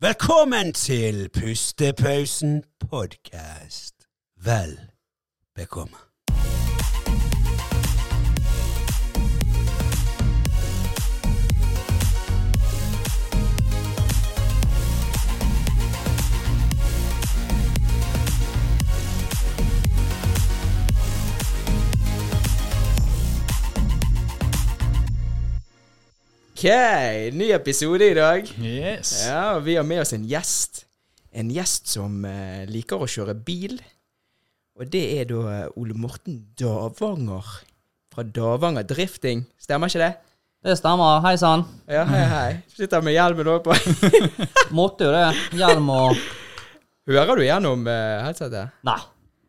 Velkommen til Pustepausen podkast. Vel bekomme. Ok, ny episode i dag. Yes. Ja, Vi har med oss en gjest. En gjest som eh, liker å kjøre bil. Og det er da eh, Ole Morten Davanger fra Davanger Drifting. Stemmer ikke det? Det stemmer. Hei sann. Ja, hei, hei. Sitter med hjelmen òg på. Måtte jo det. Hjelm og Hører du gjennom uh, headsetet? Nei.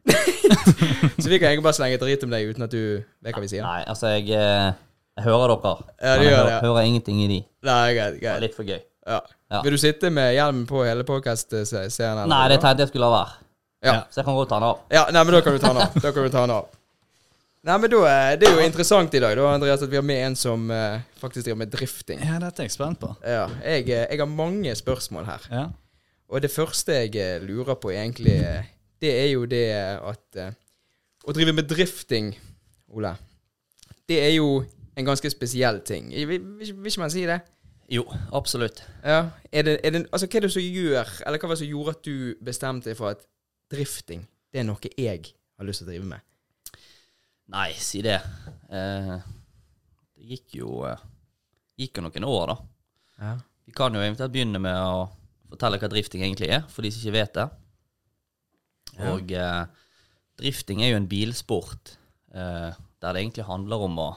Så vi kan egentlig bare slenge drit om deg uten at du vet hva vi sier? Nei, altså, jeg, eh, jeg hører dere. Ja, de men jeg gjør hører, det, ja. hører ingenting i de. Nei, greit, Det er greit. litt for gøy. Ja. Ja. Vil du sitte med hjelmen på hele podcast-serien? Nei, det tenkte jeg skulle la være. Ja. Så jeg kan godt ta den av. Ja, nei, men da kan du ta den av. Da kan du ta den av. Nei, men da, eh, Det er jo interessant i dag, da, Andreas, at vi har med en som uh, faktisk driver med drifting. Ja, dette er jeg spent på. Ja, jeg, eh, jeg har mange spørsmål her. Ja. Og det første jeg lurer på, egentlig, det er jo det at uh, Å drive med drifting, Ole, det er jo en ganske spesiell ting. Vil, ikke man si det? Jo, absolutt. Ja. Er det, er det, altså, hva er det som gjør Eller hva var det som gjorde at du bestemte deg for at drifting, det er noe jeg har lyst til å drive med? Nei, si det. Eh, det gikk jo eh, gikk jo noen år, da. Ja. Vi kan jo eventuelt begynne med å fortelle hva drifting egentlig er, for de som ikke vet det. Ja. Og eh, drifting er jo en bilsport eh, der det egentlig handler om å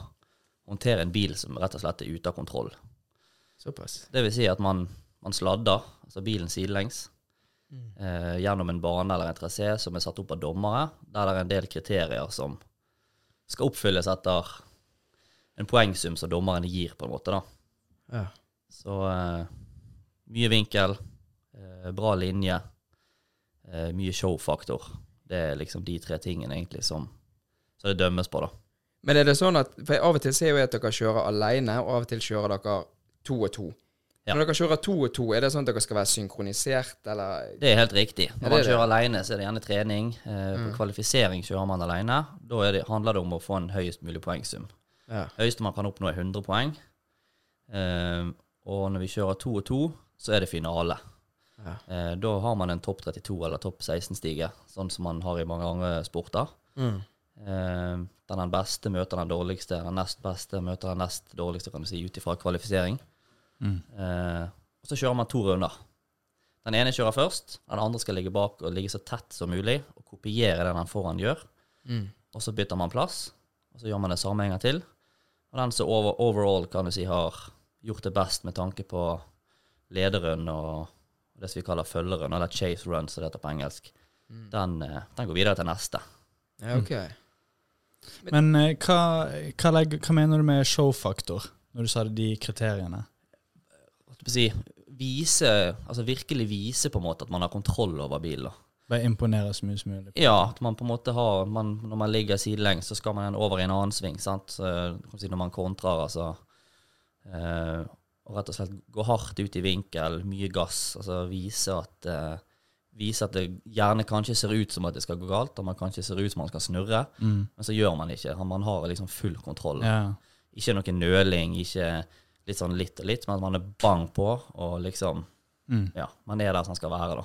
håndtere en bil som rett og slett er ute av kontroll. Såpass. Det vil si at man, man sladder, altså bilen sidelengs, eh, gjennom en bane eller en trasé som er satt opp av dommere, der det er en del kriterier som skal oppfylles etter en poengsum som dommerne gir, på en måte. da. Ja. Så eh, mye vinkel, eh, bra linje, eh, mye showfaktor. Det er liksom de tre tingene egentlig som, som det dømmes på, da. Men er det sånn at For av og til ser jeg at dere kjører alene, og av og til kjører dere to og to. Ja. Når dere kjører to og to, er det sånn at dere skal være synkronisert, eller Det er helt riktig. Når man er det. kjører alene, så er det gjerne trening. Eh, På kvalifisering kjører man alene. Da det, handler det om å få en høyest mulig poengsum. Ja. Høyeste man kan oppnå, er 100 poeng. Eh, og når vi kjører to og to, så er det finale. Ja. Eh, da har man en topp 32 eller topp 16-stige, sånn som man har i mange andre sporter. Mm. Eh, der den beste møter den dårligste, den nest beste møter den nest dårligste, kan du si, ut ifra kvalifisering. Eh, og så kjører man to runder. Den ene kjører først, den andre skal ligge bak og ligge så tett som mulig og kopiere det den foran gjør. Mm. Og så bytter man plass, og så gjør man det samme en gang til. Og den som over, overall kan du si har gjort det best med tanke på lederrun og det som vi kaller følgerrun, eller chase run, som det heter på engelsk, den, eh, den går videre til neste. ja, ok. Men eh, hva, hva, legger, hva mener du med showfaktor, når du sa de kriteriene? Hva skal jeg si, vise, altså virkelig vise på en måte at man har kontroll over bilen. Bare imponere så mye som mulig? Ja, at man på en måte har man, Når man ligger sidelengs, så skal man over i en annen sving. sant? Så, når man kontrer, altså eh, Og rett og slett gå hardt ut i vinkel, mye gass. altså Vise at eh, Vise at det gjerne kanskje ser ut som at det skal gå galt, og man kanskje ser ut som man skal snurre, Mm. men så gjør man ikke. Man har liksom full kontroll. Ja. Ikke noe nøling, ikke litt sånn litt og litt, men at man er bang på, og liksom Mm. Ja, man er der som skal være, da.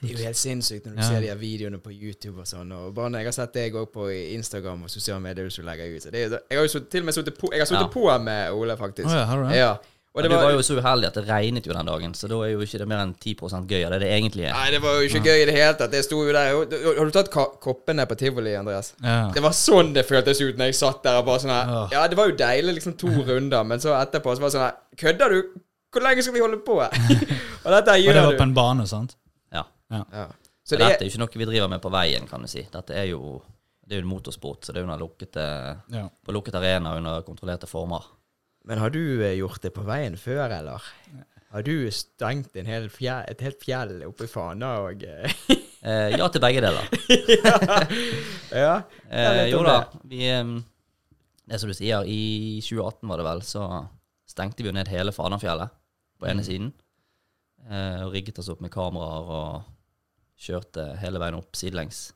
Det er jo helt sinnssykt når du Ja. ser de her videoene på YouTube og sånn. Og bare når jeg har sett deg òg på Instagram og sosiale medier som legger ut. Så det er, jeg har jo til og med sittet på, jeg har Ja. på med Ole, faktisk. Oh, ja, har du det? Ja. Og det var, jo så uheldig at det regnet jo den dagen, så da er jo ikke det mer enn 10 gøy av det det egentlig er. Nei, det var jo ikke gøy i det hele tatt. Det sto jo der. Har du tatt koppene på tivoli, Andreas? Ja. Det var sånn det føltes ut når jeg satt der og bare sånn her Ja. Ja, det var jo deilig, liksom to runder, men så etterpå så var det sånn her Kødder du? Hvor lenge skal vi holde på? og dette Og det gjør var på en bane, sant? Ja. Ja. Så Så det dette er jo ikke noe vi driver med på veien, kan du si. Dette er jo det er jo en motorsport, så det er under lukkete, Ja. på lukket arena under kontrollerte former. Men har du eh, gjort det på veien før, eller? Har du stengt en hel fjell, et helt fjell oppe i Fana og eh, Eh, ja til begge deler. Ja. Eh, litt jo da, vi eh, Det som du sier, i 2018 var det vel, så stengte vi jo ned hele Fanafjellet på ene siden. eh, og rigget oss opp med kameraer og kjørte hele veien opp sidelengs.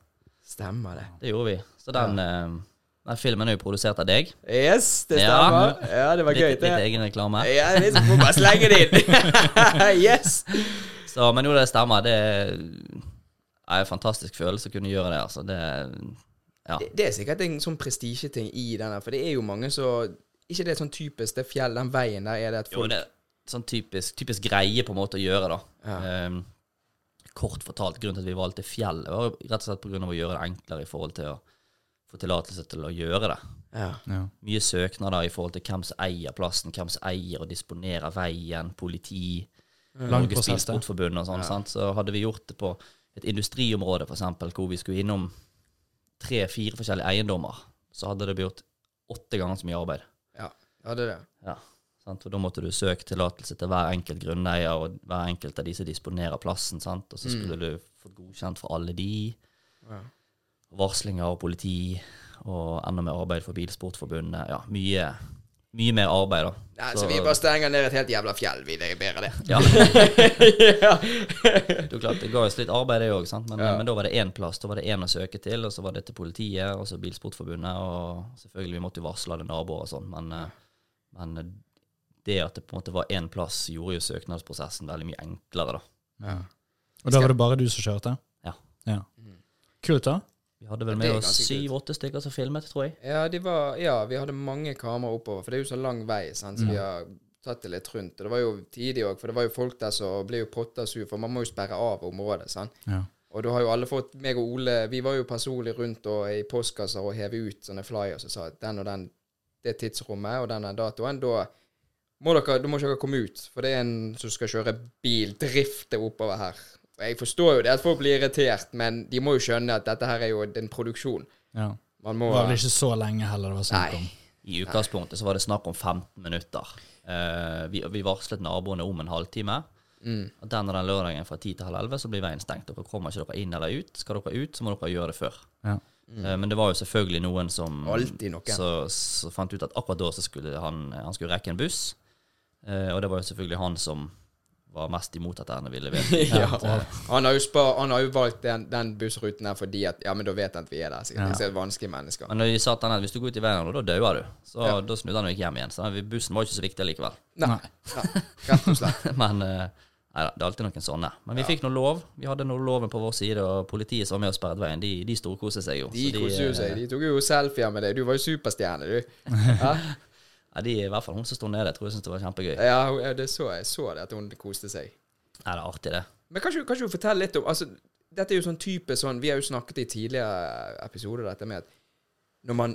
Stemmer det. Det gjorde vi. Så den, eh, den filmen er jo produsert av deg. Yes, det stemmer. Ja, det var gøy. Litt, litt egen reklame. Ja, vi må bare slenge det inn. yes. Så, men jo, det stemmer. Det er en fantastisk følelse å kunne gjøre det. Altså. Det, ja. Det, det er sikkert en sånn prestisjeting i den her, for det er jo mange så Ikke det er sånn typisk det fjell, den veien der er det at folk Jo, det er sånn typisk, typisk greie på en måte å gjøre, da. Ja. Um, kort fortalt, grunnen til at vi valgte fjell, var rett og slett pga. å gjøre det enklere i forhold til å få tillatelse til å gjøre det. ja. Ja. Mye søknader i forhold til hvem som eier plassen, hvem som eier og disponerer veien, politi, Lang Norges. Bilsportforbund og sånn. sant? Så hadde vi gjort det på et industriområde, eksempel, hvor vi skulle innom tre-fire forskjellige eiendommer, så hadde det blitt åtte ganger så mye arbeid. ja. Ja, det er det. Ja, sant? For da måtte du søke tillatelse til hver enkelt grunneier og hver enkelt av de som disponerer plassen. Sant? Og så skulle du fått godkjent for alle de. Ja. Varslinger og politi og enda mer arbeid for Bilsportforbundet. Ja, mye, mye mer arbeid, da. Nei, så vi bare stenger ned et helt jævla fjell, vi. Det er bedre, det. Ja, ja. det er klart, det ga oss litt arbeid, det òg, men, Ja. men da var det én plass. Da var det én å søke til, og så var det til politiet, og så Bilsportforbundet, og selvfølgelig, vi måtte jo varsle alle naboer og sånn, men, eh, men det at det på en måte var én plass, gjorde jo søknadsprosessen veldig mye enklere, da. Ja. Og da var det bare du som kjørte? Ja. ja. Kult, da. Vi hadde vel Ja, med oss syv-åtte stykker som filmet, tror jeg. Ja, de var, ja, vi hadde mange kameraer oppover, for det er jo så lang vei, sant? så vi har tatt det litt rundt. Og det var jo tidlig òg, for det var jo folk der som ble jo potta sur, for man må jo sperre av området. sant? Ja. Og da har jo alle fått meg og Ole Vi var jo personlig rundt og i postkasser og heve ut sånne flyers og sa at den og den det tidsrommet og den datoen, da må dere, da må ikke dere komme ut. For det er en som skal kjøre bil, drifte oppover her. Jeg forstår jo det at folk blir irritert, men de må jo skjønne at dette her er jo en produksjon. ja. Man Det var vel ikke så lenge heller det var snakk om. I utgangspunktet så var det snakk om 15 minutter. Uh, vi, vi varslet naboene om en halvtime. mm, Og den og den lørdagen fra 10 til halv 11 så blir veien stengt. Dere kommer ikke dere inn eller ut. Skal dere ut, så må dere gjøre det før. Ja. Eh, men det var jo selvfølgelig noen som noen. Så, så fant ut at akkurat da så skulle han, han skulle rekke en buss. Eh, og det var jo selvfølgelig han som var mest imot at han ville levere. ja. Han har jo, spør, han har jo valgt den, den bussruten her fordi at Ja, men da vet han at vi er der. Sikkert. Ja. Disse er vanskelige mennesker. Men de sa til han at hvis du går ut i veien, da dauer du. Så Ja. da snudde han og gikk hjem igjen. Så bussen var ikke så viktig likevel. Nei. Nei. Ja, rett og slett. Men eh, nei det er alltid noen sånne. Men vi fikk nå lov. Vi hadde nå loven på vår side, og politiet som var med og sperret veien, de, de storkoste seg jo. De Så koste jo eh, seg. De tok jo selfier med deg. Du var jo superstjerne, du. Ja, Ja, de, I hvert fall hun som sto nede, jeg tror jeg syntes det var kjempegøy. ja det så jeg så det, at hun koste seg. Nei, det er artig, det. Men kan ikke, du fortelle litt om altså, Dette er jo sånn type sånn Vi har jo snakket i tidligere episoder dette med at når man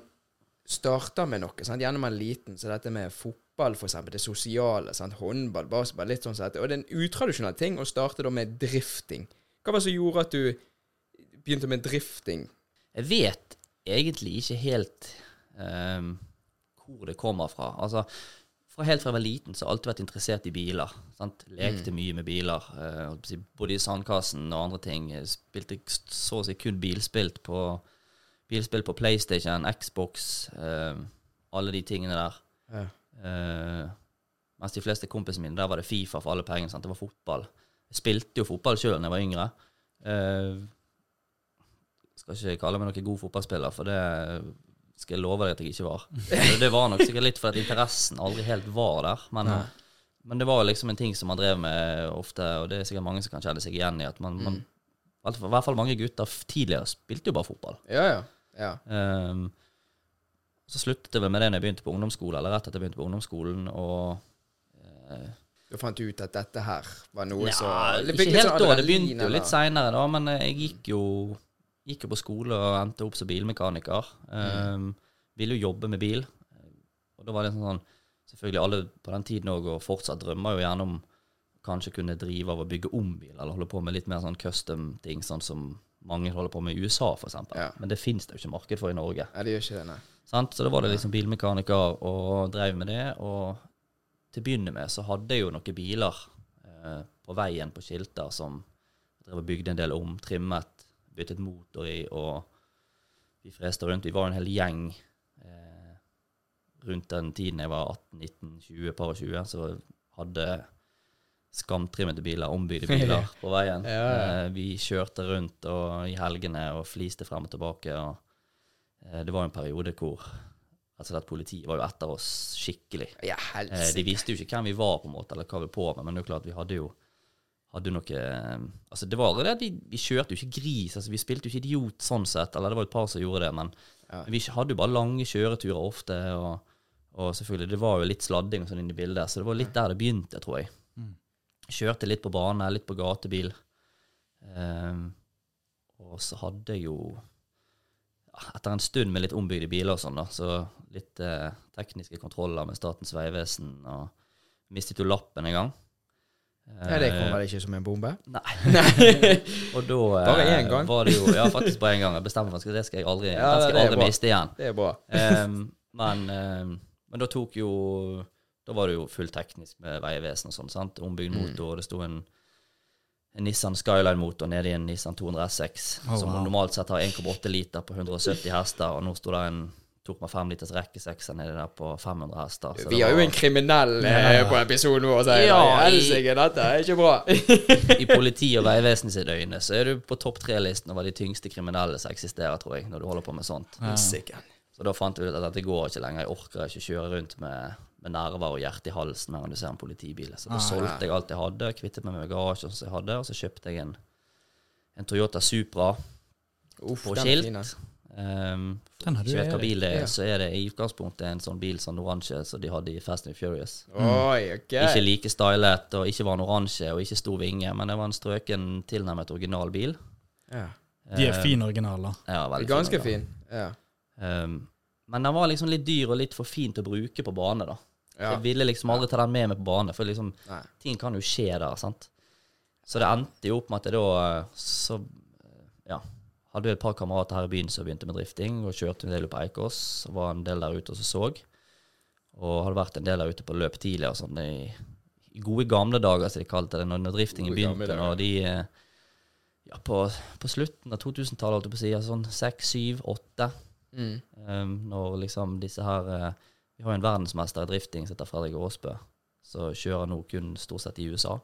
starter med noe, sant? gjerne man er liten, så dette med fotball, for eksempel, det sosiale, sant? håndball, basketball, litt sånn sett. Og det er en utradisjonell ting å starte da med drifting. Hva var det som gjorde at du begynte med drifting? Jeg vet egentlig ikke helt ehm, hvor det kommer fra. Altså, fra helt fra jeg var liten så har jeg alltid vært interessert i biler. Sant? Lekte mye med biler. eh, både i sandkassen og andre ting. Spilte så å si kun bilspilt på, bilspill på PlayStation, Xbox, eh, alle de tingene der. Ja. Eh, mens de fleste kompisene mine, der var det Fifa for alle pengene. Sant? Det var fotball. Jeg spilte jo fotball sjøl da jeg var yngre. Eh, skal ikke kalle meg noen god fotballspiller, for det skal jeg love deg at jeg ikke var. Det, det var nok sikkert litt fordi interessen aldri helt var der. Men, men det var liksom en ting som man drev med ofte, og det er sikkert mange som kan kjenne seg igjen i. at man, man i hvert fall mange gutter tidligere spilte jo bare fotball. Ja, ja. ja. Um, så sluttet jeg vel med det når jeg begynte på ungdomsskolen, eller rett etter jeg begynte på ungdomsskolen, og uh, Du fant ut at dette her var noe ja, som Ikke helt da, det begynte jo litt seinere, da, men eh, jeg gikk jo, gikk jo på skole og endte opp som bilmekaniker. Ehm, ville jo jobbe med bil. Og da var det sånn Selvfølgelig alle på den tiden òg, og fortsatt drømmer jo gjerne om kanskje kunne drive av å bygge om bil, eller holde på med litt mer sånn custom-ting, sånn som mange holder på med i USA, eksempel. Ja. Men det fins det jo ikke marked for i Norge. Ja, det gjør ikke det, nei. Sant? Så da var det liksom bilmekaniker og drev med det. Og til å begynne med så hadde jeg jo noen biler eh, på veien på skilter som jeg drev og bygde en del om, trimmet, byttet motor i, og vi freste rundt. Vi var en hel gjeng eh, rundt den tiden jeg var 18-19-20, par og 20, så hadde skamtrimmede biler, ombygde biler på veien. Ja, ja. Eh, vi kjørte rundt og, i helgene og fliste frem og tilbake. Og, eh, det var en periode hvor altså at politiet var jo etter oss skikkelig. Ja, Eh, de visste jo ikke hvem vi var, på en måte, eller hva vi på med, men det er jo klart vi hadde jo hadde noe eh, Altså, det var det at vi, kjørte jo ikke gris. altså Vi spilte jo ikke idiot sånn sett, eller det var et par som gjorde det, men Ja. vi hadde jo bare lange kjøreturer ofte, og, og selvfølgelig, det var jo litt sladding og sånn inni bildet, så det var litt der det begynte, tror jeg. Kjørte litt på bane, litt på gatebil. Um, og så hadde jeg jo Etter en stund med litt ombygde biler og sånn, da, så litt eh, tekniske kontroller med Statens vegvesen, og mistet jo lappen en gang. Ja, det kom Eh, vel ikke som en bombe? Nei. og da eh, Bare én gang? var det jo Ja, faktisk bare én gang. Jeg bestemte meg for det skal jeg aldri, Ja, skal aldri miste igjen. Det er bra. um, men, um, men da tok jo Da var det jo fullt teknisk med Vegvesen og sånn. sant? Ombygd Mm. motor, og det sto en, en Nissan Skyline-motor nede i en Nissan 200 SX, Oh, som wow. normalt sett har 1,8 liter på 170 hester, og nå sto det en 2,5 liters rekkesekser nedi der på 500 hester. så Vi har jo en kriminell ja. på episoden vår, sier Ja, helsike, dette er ikke bra. I politi og vegvesen sitt øyne så er du på topp tre-listen over de tyngste kriminelle som eksisterer, tror jeg, når du holder på med sånt. Ja. Så da fant vi ut at dette går ikke lenger. Jeg orker ikke kjøre rundt med, med nerver og hjerte i halsen når du ser en politibil. Så da Ah, solgte jeg alt jeg hadde, kvittet meg med bagasjen som jeg hadde, og så kjøpte jeg en, en Toyota Supra Uff, på skilt. Fine. fin, skilt. Um, Den har du ikke vet hva bil det er, Ja. så er det i utgangspunktet en sånn bil sånn oransje som de hadde i Fast and Furious. Oi, okay. Ikke like stylet, og ikke var en oransje, og ikke stor vinge, men det var en strøken, tilnærmet original bil. Ja. De er fine originaler. Ja, veldig Ganske fin. fin. Ja. Um, men den var liksom litt dyr og litt for fin til å bruke på bane, da. ja. Jeg ville liksom aldri ta den med meg på bane, for liksom, Nei. ting kan jo skje der, sant. Så det endte jo opp med at jeg da eh, så eh, ja, hadde et par kamerater her i byen som begynte med drifting, og kjørte en del på Eikås, og var en del der ute og så. Og hadde vært en del der ute på løp tidligere, sånn i, i gode gamle dager, som de kalte det, når, når driftingen Gode begynte. og Når de eh, Ja, på, på slutten av 2000-tallet, holdt jeg på å si, altså sånn seks, syv, åtte. Mm. Um, når liksom disse her eh, Vi har jo en verdensmester i drifting som heter Fredrik Aasbø, som kjører nå kun stort sett i USA.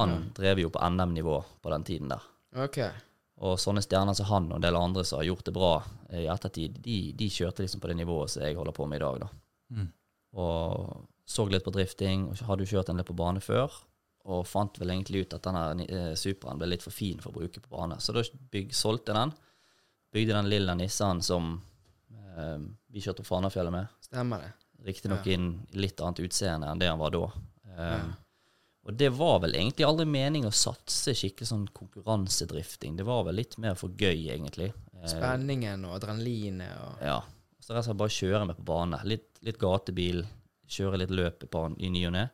Han drev jo på NM-nivå på den tiden der. Ok. Og sånne stjerner som han og en del andre som har gjort det bra i ettertid, de, de kjørte liksom på det nivået som jeg holder på med i dag, da. Mm. Og så litt på drifting, og hadde jo kjørt en del på bane før. Og fant vel egentlig ut at denne eh, Superaen ble litt for fin for å bruke på bane. Så da bygg, solgte jeg den. Bygde den lille Nissan som eh, vi kjørte på Fanafjellet med. Stemmer det. Riktignok ja. inn litt annet utseende enn det han var da. Eh, Ja. Og det var vel egentlig aldri meningen å satse skikkelig sånn konkurransedrifting. Det var vel litt mer for gøy, egentlig. Eh, Spenningen og adrenalinet og ja. Så rett og slett bare kjøre med på bane. Litt, litt gatebil, kjøre litt løp på, i ny og ne.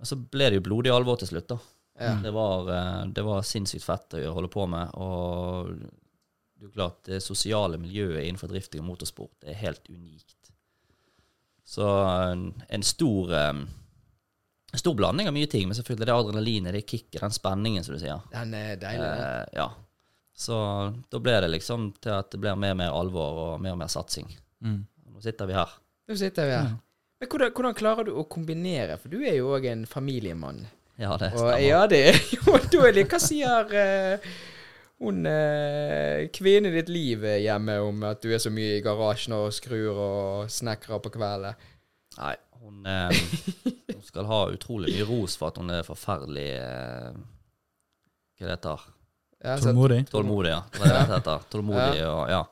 Men så ble det jo blodig alvor til slutt, da. Ja. Det, var, eh, det var sinnssykt fett å holde på med. Og det er jo klart, det sosiale miljøet innenfor drifting og motorsport er helt unikt. Så en, en stor eh, stor blanding av mye ting, men selvfølgelig det adrenalinet, det kicket, den spenningen, som du sier. Den er deilig. Eh, ja. Så da ble det liksom til at det blir mer og mer alvor og mer og mer satsing. Mm. Nå sitter vi her. Nå sitter vi her. Men hvordan, hvordan klarer du å kombinere? For du er jo òg en familiemann. Ja, det Og stemmer. ja, det er jo er Hva sier uh, hun uh, kvinnen i ditt liv hjemme om at du er så mye i garasjen og skrur og snekrer på kvelden? Nei, hun, eh, hun skal ha utrolig mye ros for at hun er forferdelig eh, Hva det heter Ja, Tålmodig. Tålmodig, ja. Hva det det heter? Tålmodig og ja.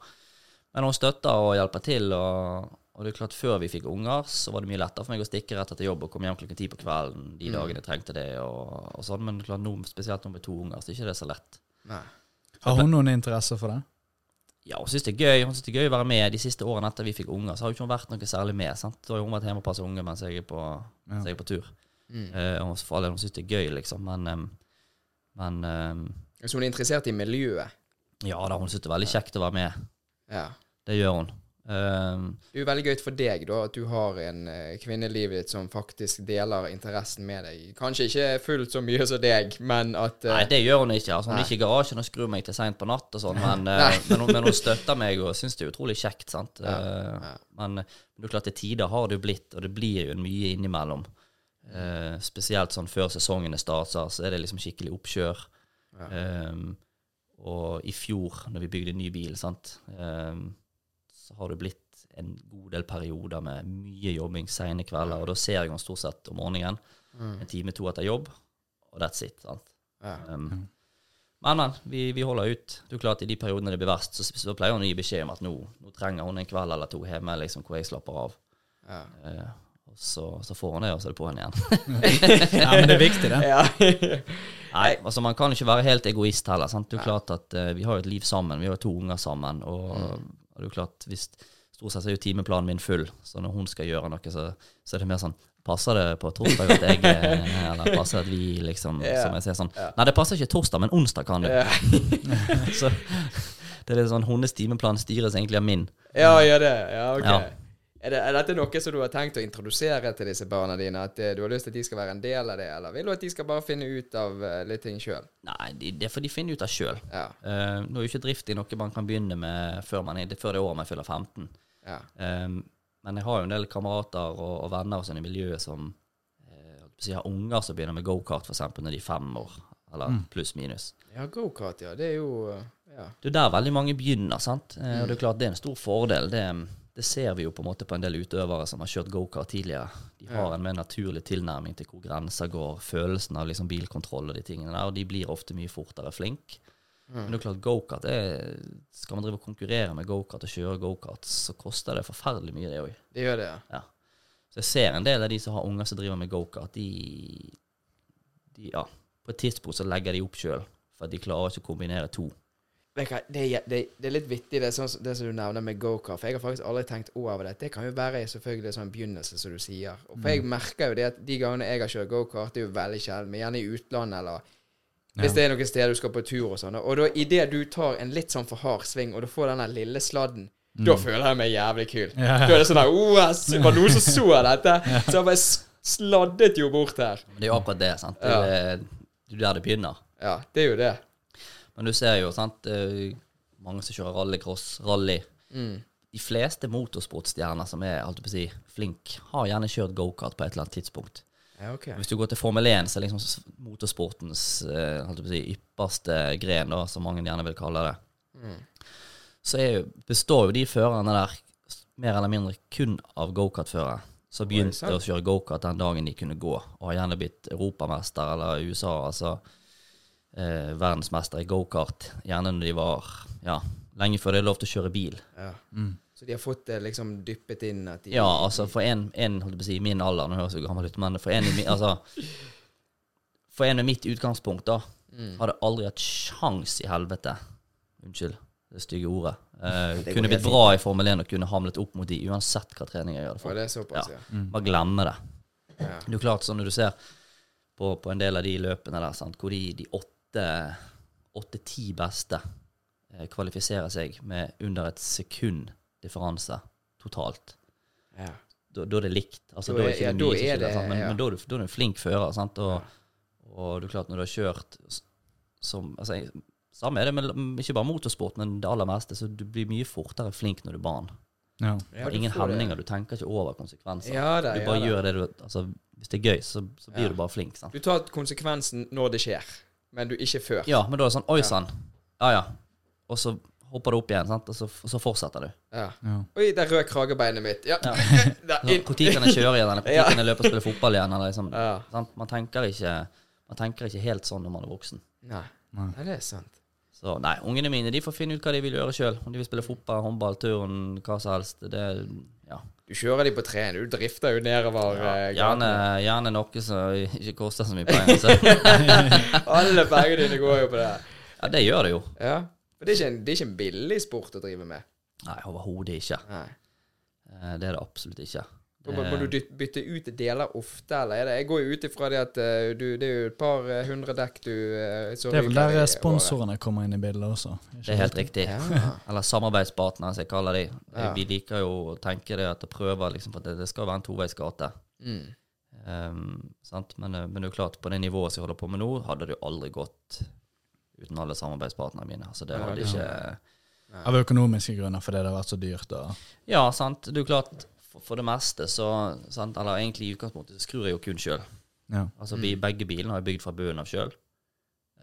Men hun støtter og hjelper til, og, og det er klart før vi fikk unger, så var det mye lettere for meg å stikke rett etter jobb og komme hjem klokken ti på kvelden de dagene jeg trengte det, og, og sånn. Men klart nå, spesielt nå med to unger, så er ikke det så lett. Nei. Har hun noen interesse for det? Ja, hun syns det er gøy Hun synes det er gøy å være med de siste årene etter vi fikk unger. Så har jo ikke hun vært noe særlig med. sant? Da har hun vært hjemme og passet unge mens jeg er på, ja. jeg er på tur. Mm. Uh, for all del, hun syns det er gøy, liksom. Men, um, men um, Så hun er interessert i miljøet? ja da, hun syns det er veldig kjekt å være med. Ja. Det gjør hun. Em, Det er jo veldig gøy for deg da at du har en eh, kvinne i livet ditt som faktisk deler interessen med deg. Kanskje ikke fullt så mye som deg, men at uh, nei, det gjør hun ikke. Altså, hun Nei. er ikke i garasjen og skrur meg til seint på natt og sånn, men, uh, men, men hun støtter meg og syns det er utrolig kjekt, sant. Ja, ja. Men, men det er klart, til tider har det jo blitt, og det blir jo mye innimellom. Spesielt sånn før sesongene starter, så er det liksom skikkelig oppkjør. Ja. Um, og i fjor, når vi bygde ny bil, sant, um, så har det blitt en god del perioder med mye jobbing sene kvelder. Og da ser jeg henne stort sett om morgenen, Mm. en time to etter jobb, og that's it. sant? Ja. Um, men, men. Vi, vi holder ut. Det er klart I de periodene det blir verst, så, så pleier hun å gi beskjed om at nå, nå trenger hun en kveld eller to hjemme liksom, hvor jeg slapper av. Ja. Uh, og så, så får hun det, og så er det på henne igjen. Ja, men det er viktig, det. Ja. Nei, altså Man kan ikke være helt egoist heller. sant? Det er jo klart at uh, Vi har jo et liv sammen, vi har jo to unger sammen. Og, og det er jo klart, hvis Stort sett er jo timeplanen min full, så når hun skal gjøre noe, så, så er det mer sånn Passer det på torsdag at jeg Eller passer at vi liksom yeah. Som jeg sier sånn Nei, det passer ikke torsdag, men onsdag kan du. Yeah. så det er litt sånn Hennes timeplan styres egentlig av min. ja, gjør det. Ja, ok. Ja. Er, det, er dette noe som du har tenkt å introdusere til disse barna dine? At eh, du har lyst til at de skal være en del av det, eller vil du at de skal bare finne ut av eh, litt ting sjøl? Nei, de, det får de finne ut av sjøl. Ja. nå er jo ikke drift i noe man kan begynne med før, man er, før det året man fyller 15. ja. Um, men jeg har jo en del kamerater og, og venner og sånn i miljøet som eh, si, har unger som begynner med gokart, f.eks. når de er fem år, eller pluss minus. Ja, gokart, ja. Det er jo Ja. Det er der veldig mange begynner, sant. Mm. og det er klart det er en stor fordel. Det, det ser vi jo på en måte på en del utøvere som har kjørt gokart tidligere. De har en mer naturlig tilnærming til hvor grenser går, følelsen av liksom bilkontroll og de tingene der, og de blir ofte mye fortere flink. Men det er klart gokart Skal man drive og konkurrere med gokart og kjøre gokart, så koster det forferdelig mye, det òg. Det gjør det, ja. Ja. Så jeg ser en del av de som har unger som driver med gokart, de, de Ja, på et tidspunkt så legger de opp sjøl, for de klarer ikke å kombinere to. Det, er- det, det er litt vittig, det, sånn, som- det som du nevner med gokart. For jeg har faktisk aldri tenkt over det. Det kan jo være selvfølgelig en sånn begynnelse, som du sier. Og for jeg merker jo det at de gangene jeg har kjørt gokart, det er jo veldig sjelden, men gjerne i utlandet eller hvis det er noen steder du skal på tur og sånn. Og da idet du tar en litt sånn for hard sving, og du får den lille sladden, da føler jeg meg jævlig kul. Ja. Da er det sånn her oh, ass, Var noen som så dette? Så jeg bare sladdet jo bort her. Det er jo akkurat det. sant? Det er det er der det begynner. Ja, det er jo det. Men du ser jo, sant, mange som kjører rallycross, rally. Mm. De fleste motorsportstjerner som er holdt på å si, flink, har gjerne kjørt gokart på et eller annet tidspunkt. Ja, okay. Hvis du går til Formel 1, så er liksom motorsportens eh, holdt på å si, ypperste gren, da, som mange gjerne vil kalle det, Mm. så jo, består jo de førerne der mer eller mindre kun av gokartførere. Som begynte å kjøre gokart den dagen de kunne gå, og har gjerne blitt europamester eller USA, altså eh, verdensmester i gokart. Gjerne når de var ja, lenge før det er lov til å kjøre bil. Ja. Så de har fått det liksom dyppet inn at de Ja, altså for en, en holdt jeg på å si, i min alder, nå høres jeg gammel ut, men for en i altså, for en med mitt utgangspunkt da, Mm. hadde aldri hatt sjans i helvete, unnskyld det stygge ordet, eh, Det kunne blitt bra i Formel 1 og kunne hamlet opp mot de, uansett hva trening jeg gjør det For det såpass, ja. Bare glemme det. ja. Det er jo klart, sånn når du ser på, på en del av de løpene der, sant, hvor de, de åtte, åtte-ti beste eh, kvalifiserer seg med under et sekund differanse totalt. ja. da, da er det likt. Altså, Da da er ikke ja, da mye er det- sant? men, ja. men da er du, da er du en flink fører. Sant? Og, og du klart, når du har kjørt som altså, Samme er det med ikke bare motorsport, men det aller meste. Så du blir mye fortere flink når du er barn. Ja. Ja, ingen det. du tenker ikke over konsekvenser. Ja da, du bare gjør det du altså, Hvis det er gøy, så, så blir Ja. du bare flink. Sant? Du tar konsekvensen når det skjer, men du ikke før. Ja, men da er det sånn Oi Ja. sann. Ja ja. Og så hopper du opp igjen, sant? Og, så, og så fortsetter du. Ja. Ja. Oi, der rød kragebeinet mitt. Ja. Ja. Når kan jeg kjøre igjen, eller når kan jeg løpe og spille fotball igjen? Eller liksom, Ja. sant? Man, tenker ikke, man tenker ikke helt sånn når man er voksen. Nei. Nei, det er sant. Så nei, ungene mine de får finne ut hva de vil gjøre sjøl. Om de vil spille fotball, håndball, turn, hva som helst. Det, ja. Du kjører de på treen. Du drifter jo nedover Ja, eh, gjerne, gjerne noe som ikke koster så mye penger. Så. Alle pengene dine går jo på det. Ja, det gjør det jo. Ja. Men det er, en, det er ikke en billig sport å drive med. Nei, overhodet ikke. Nei. Eh, Det er det absolutt ikke. Må, må du bytte ut deler ofte, eller er det Jeg går jo ut ifra det at eh, du, det er jo et par eh, hundre dekk du Det er vel der sponsorene sponsorene kommer inn i bildet også. Det er helt riktig. Ja. Eller samarbeidspartnere, som jeg kaller de. Ja. Vi liker jo å tenke det at å prøve liksom, for det, det skal være en toveisgate. Mm. Um. Men, eh, men det er jo klart, på det nivået som jeg holder på med nå, hadde det jo aldri gått uten alle samarbeidspartnerne mine. Så det Ja, hadde det- ikke Av økonomiske grunner, fordi det har vært så dyrt. Og, Ja, sant. Det er jo klart, for, for det meste så sant, Eller egentlig i utgangspunktet så skrur jeg jo kun sjøl. Ja. Altså, vi, begge bilene har jeg bygd fra bunnen av sjøl.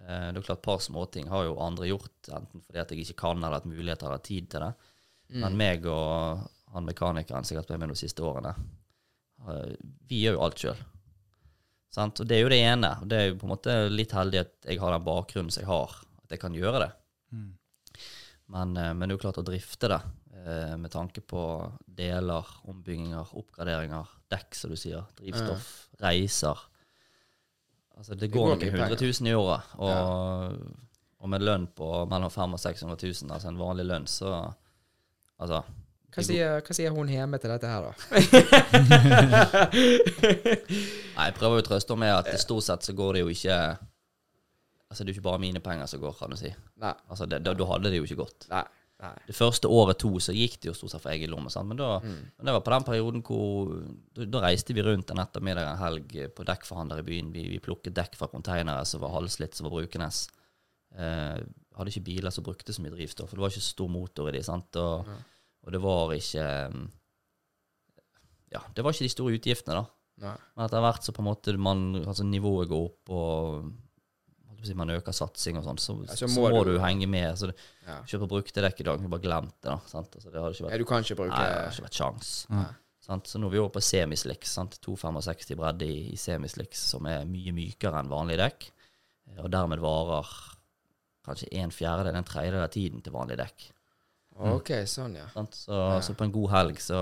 Eh, det er klart Et par småting har jo andre gjort, enten fordi at jeg ikke kan eller at muligheter eller tid til det. Men meg og han mekanikeren som har vært med de siste årene, eh, vi gjør jo alt sjøl. Og det er jo det ene. og Det er jo på en måte litt heldig at jeg har den bakgrunnen som jeg har, at jeg kan gjøre det. Mm. Men, eh, men det er jo klart å drifte det, eh, med tanke på deler, ombygginger, oppgraderinger, dekk, som du sier, drivstoff, reiser. Altså, det går, går noen mye hundre penger. tusen i året. Og, og med lønn på mellom 500 og 600 000, altså en vanlig lønn, så Altså Hva sier, hva sier hun hjemme til dette her, da? Nei, jeg prøver å trøste henne med at stort sett så går det jo ikke Altså, det er jo ikke bare mine penger som går, kan du si. Nei. Altså, det, da, da hadde det jo ikke gått. Nei. Nei. Det første året to så gikk det jo stort sett for egen lomme, men da, mm. det var på den perioden hvor da, da reiste vi rundt en ettermiddag en helg på dekkforhandler i byen. Vi, vi plukket dekk fra konteinere som var halvslitt, som var brukende. Eh, hadde ikke biler som brukte så mye drivstoff, for det var ikke stor motor i de, sant? Og, og det var ikke mm, Ja, det var ikke de store utgiftene, da. Nei. Men etter hvert så på en måte man, altså nivået går opp, og si, man øker satsing og sånn, så, Ja, så, så må, må du, du- henge med. Så det, Ja. Kjøpe brukte dekk i dag, du bare glemt det. da, sant? Altså, det hadde ikke Nei, ja, du kan ikke bruke nei, det har ikke vært sjans. Nei. Sant? Så nå er vi over på semislicks. 265 bredde i, i semislicks, som er mye mykere enn vanlig dekk. eh, Og dermed varer kanskje en fjerdedel, en tredjedel av tiden til vanlig dekk. OK, sånn, ja. Så, Så, så på en god helg så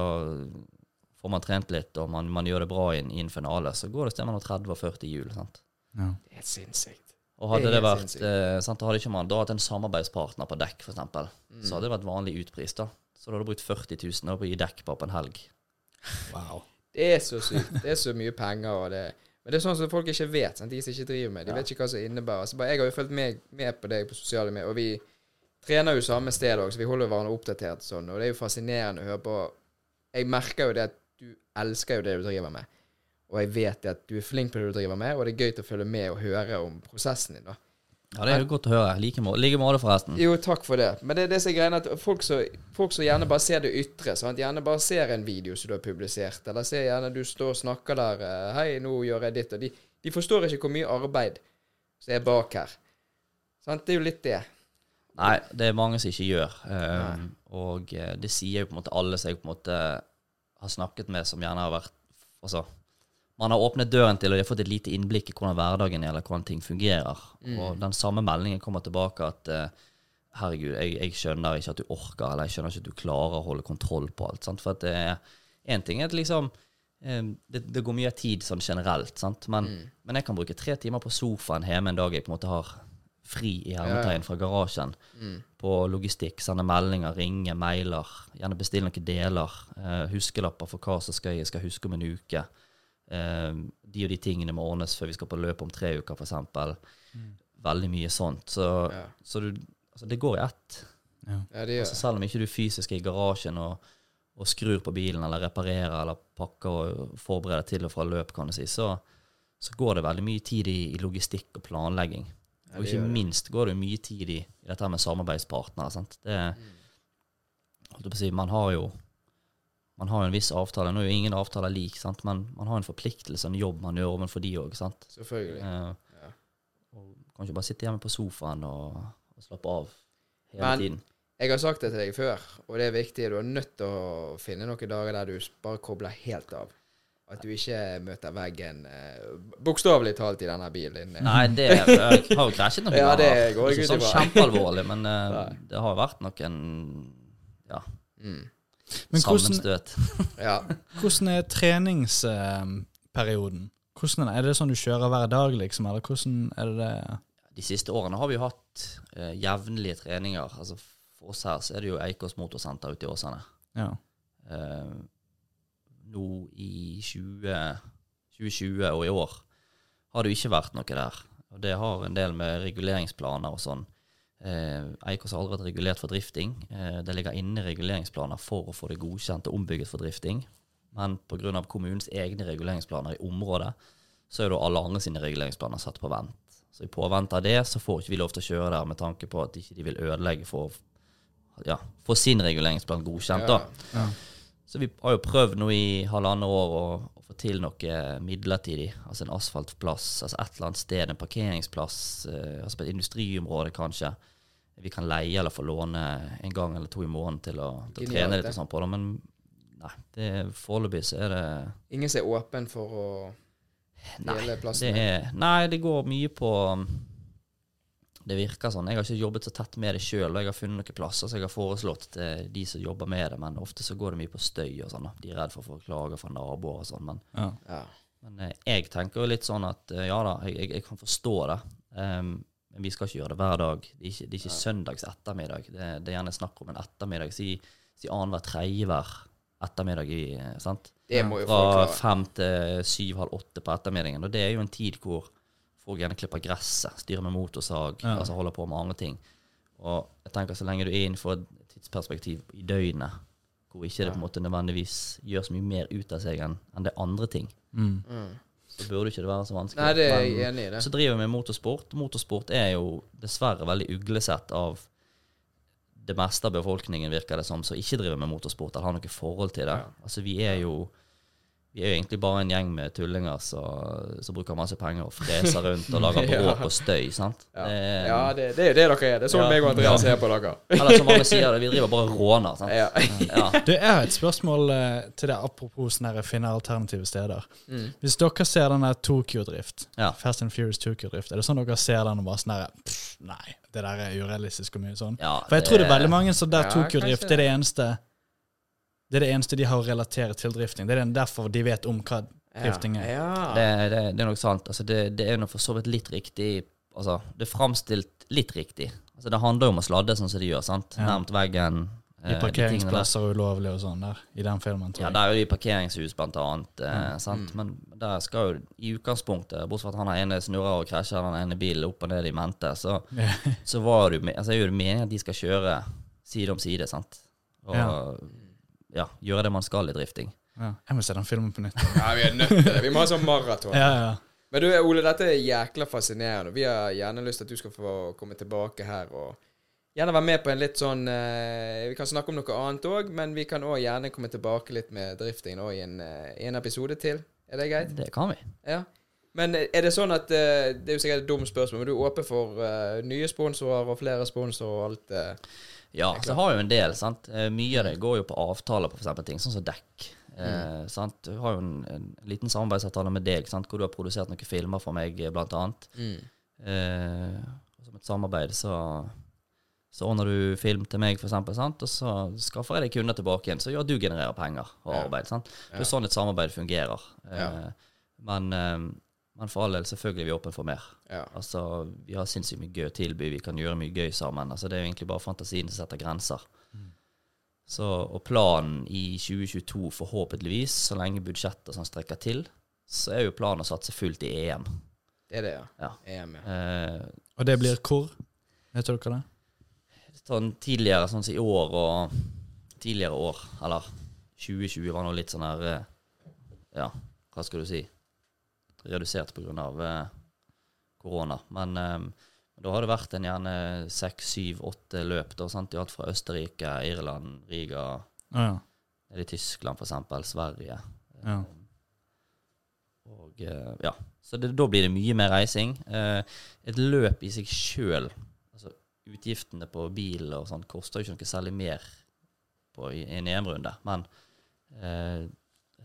får man trent litt, og man, man gjør det bra i en, i en finale, så går det sted mellom 30 og 40 hjul. sant? Ja. Det er helt sinnssykt. Og hadde Det det, vært eh, sant, Hadde ikke man da hatt en samarbeidspartner på dekk, f.eks., eksempel så hadde det vært vanlig utpris. da. Så da hadde du brukt 40 000 på å gi dekk bare på en helg. Wow. Det er så sykt. Det er så mye penger, og det Men det er sånn som folk ikke vet. Sant? De som ikke driver med De vet ikke hva som innebærer. Så bare, jeg har jo fulgt med, med på deg på sosiale medier, og vi trener jo samme sted òg, så vi holder hverandre oppdatert sånn, og det er jo fascinerende å høre på. Jeg merker jo det at du elsker jo det du driver med. Og jeg vet at du er flink på det du driver med, og det er gøy til å følge med og høre om prosessen din. da. Ja, Det er jo godt å høre. Like måte, like måte, forresten. Jo, takk for det. Men det er det som er greia, at folk som som gjerne bare ser det ytre, sant? gjerne bare ser en video som du har publisert, eller ser gjerne du står og snakker der eh, 'Hei, nå gjør jeg ditt', og de, de forstår ikke hvor mye arbeid som er bak her. Sant? Det er jo litt det. Nei, det er mange som ikke gjør. Um, og eh, det sier jo på en måte alle som jeg på en måte har snakket med, som gjerne har vært Altså, man har åpnet døren til, og de har fått et lite innblikk i hvordan hverdagen er, eller hvordan ting fungerer. Og den samme meldingen kommer tilbake at uh, herregud, jeg, jeg skjønner ikke at du orker, eller jeg skjønner ikke at du klarer å holde kontroll på alt. Sant? For at det er én ting er at liksom eh, det, det går mye tid sånn generelt, sant? Men, men jeg kan bruke tre timer på sofaen hjemme en dag jeg på en måte har fri i hermetegn fra garasjen på logistikk, sende meldinger, ringe, mailer, gjerne bestille noen deler, uh, huskelapper for hva som skal jeg skal huske om en uke. Eh, de og de tingene må ordnes før vi skal på løp om tre uker, f.eks. Veldig mye sånt. Så, Ja. så du, altså det går i ett. Ja. Ja, det Altså selv om ikke du fysisk er i garasjen og, og skrur på bilen eller reparerer eller pakker og forbereder til og fra løp, kan du si, så, så går det veldig mye tid i, i logistikk og planlegging. Ja, og ikke minst går det mye tid i, i dette med samarbeidspartnere. Sant? Det, å si, man har jo man har jo en viss avtale. Nå er jo ingen avtaler lik, sant? men man har en forpliktelse, en jobb man gjør overfor de òg. Selvfølgelig. Eh, Ja. og kan ikke bare sitte hjemme på sofaen og, og slappe av hele Men- tiden. Jeg har sagt det til deg før, og det er viktig. Du er nødt til å finne noen dager der du bare kobler helt av. At du ikke møter veggen eh, bokstavelig talt i denne bilen din. Nei, det jeg har jo krasjet noen Ja, det ganger. går jeg Ikke sånn kjempealvorlig, men eh, det har vært noen ja, Mm. Men hvordan, sammenstøt. Ja. hvordan er treningsperioden? Hvordan er, det? er det sånn du kjører hver dag, liksom? Eller hvordan er det det De siste årene har vi jo hatt eh, jevnlige treninger. Altså For oss her så er det jo Eikås motorsenter ute i Åsane. Ja. Eh, nå i 20, 2020 og i år har det jo ikke vært noe der. Og det har en del med reguleringsplaner og sånn. Eh, Eikås har vært regulert for drifting. Eh, det ligger inne reguleringsplaner for å få det godkjent og ombygget for drifting. Men pga. kommunens egne reguleringsplaner i området, så er da alle andre sine reguleringsplaner satt på vent. Så i påvente av det så får ikke vi lov til å kjøre der med tanke på at ikke de vil ødelegge for ja, få sin reguleringsplan godkjent. da. Ja. Så vi har jo prøvd nå i halvannet år å, å få til noe midlertidig. Altså en asfaltplass, altså et eller annet sted, en parkeringsplass, eh, altså på et industriområde kanskje. Vi kan leie eller få låne en gang eller to i måneden til å, til å trene litt og sånn på det. Men nei, det foreløpig så er det Ingen som er åpen for å dele dele det er, nei, det går mye på um, Det virker sånn. Jeg har ikke jobbet så tett med det sjøl, og jeg har funnet noen plasser som jeg har foreslått til de som jobber med det, men ofte så går det mye på støy og sånn. De er redd for å få klager fra naboer og sånn. Men, Ja. Ja. men eh, jeg tenker jo litt sånn at eh, ja da, jeg, jeg, jeg kan forstå det. Um, men vi skal ikke gjøre det hver dag. Det er ikke, det er ikke søndags ettermiddag. Det, det er gjerne snakk om en ettermiddag. Si, si annenhver tredje hver ettermiddag. i, eh, sant? Det må jo Fra fem til syv-halv åtte på ettermiddagen. Og det er jo en tid hvor folk gjerne klipper gresset, styrer med motorsag, Ja. altså holder på med andre ting. Og jeg tenker så lenge du er innenfor et tidsperspektiv i døgnet, hvor ikke det på en måte nødvendigvis gjør så mye mer ut av seg enn enn det andre ting, Mm. Mm. Så burde ikke det være så vanskelig. Nei, det er jeg enig i. det. så driver vi med motorsport. Motorsport er jo dessverre veldig uglesett av det meste av befolkningen, virker det som, som ikke driver med motorsport eller har noe forhold til det. Ja. Altså, vi er jo vi er jo egentlig bare en gjeng med tullinger som som bruker masse penger og freser rundt og lager Ja. bråk og støy. sant? Ja, Det- ja det, det er jo det dere er. Det er sånn Ja. meg og Andreas er på dere. Eller som mange sier det, vi driver bare og råner. sant? Ja. Ja. Du, jeg har et spørsmål eh, til det apropos sånne her finne alternative steder. Mm. Hvis dere ser den der Tokyo-drift, Ja. Fast and Furious Tokyo-drift, er det sånn dere ser den og bare sånn her Nei, det der er urealistisk og mye sånn? Ja, For jeg tror det er veldig mange som der Ja, Tokyo-drift er det eneste Det er det eneste de har å relatere til drifting. Det er derfor de vet om hva drifting er. Ja. Det, det, det er nok sant. Altså, det, det er nå for så vidt litt riktig Altså, det er framstilt litt riktig. Altså, det handler jo om å sladde sånn som de gjør, sant? Ja. Nærmt veggen. I eh, der. parkeringsplasser og ulovlig og sånn der, i den filmen. Ja, tror jeg. der er jo de parkeringshus, blant annet. Eh, Ja. sant? Men der skal jo i utgangspunktet, bortsett fra at han ene snurrer og krasjer den ene bilen opp og ned i mente, så, så var det jo altså, er jo det meningen at de skal kjøre side om side, sant? Og ja. Gjøre det man skal i drifting. Ja. Jeg må se den filmen på nytt. ja, vi er nødt til det. Vi må ha sånn maraton. Ja, ja. Men du, Ole, dette er jækla fascinerende. Vi har gjerne lyst til at du skal få komme tilbake her og gjerne være med på en litt sånn eh, Vi kan snakke om noe annet òg, men vi kan òg gjerne komme tilbake litt med driftingen òg i en, eh, en episode til. Er det greit? Det kan vi. Ja. Men er det sånn at eh, Det er jo sikkert et dumt spørsmål, men du er åpen for eh, nye sponsorer og flere sponsorer og alt det? Ja, så har jo en del, sant. Eh, Mye av det går jo på avtaler på eksempel ting, sånn som dekk. Eh, sant? Du har jo en, en liten samarbeidsavtale med deg, sant? hvor du har produsert noen filmer for meg, eh, blant annet. Eh, som et samarbeid så, så ordner du film til meg, for eksempel, sant? og så skaffer jeg deg kunder tilbake igjen, så ja, du genererer penger og arbeid. Sant? Det er sånn et samarbeid fungerer. Eh, Ja. men, eh, men for all del, selvfølgelig er vi åpne for mer. Ja. Altså, Vi har sinnssykt mye gøy å tilby, vi kan gjøre mye gøy sammen. Altså, Det er jo egentlig bare fantasien som setter grenser. Så, og planen i 2022, forhåpentligvis, så lenge budsjettet sånn strekker til, så er jo planen å satse fullt i EM. Det er det, ja. Ja. EM, ja. Eh, Og det blir hvor? Vet dere det? sånn tidligere, sånn som i år og tidligere år, eller 2020 var nå litt sånn her eh, Ja, hva skal du si? Redusert av eh, korona. Men eh, da har det vært en gjerne seks, syv, åtte løp, da, sant? alt fra Østerrike, Irland, Riga, Å ja. nede i Tyskland eksempel, Sverige. ja. Og eh, ja, så det, da blir det mye mer reising. Et løp i seg sjøl, altså utgiftene på bil og sånn, koster jo ikke noe særlig mer på, i, i en EM-runde. Men eh,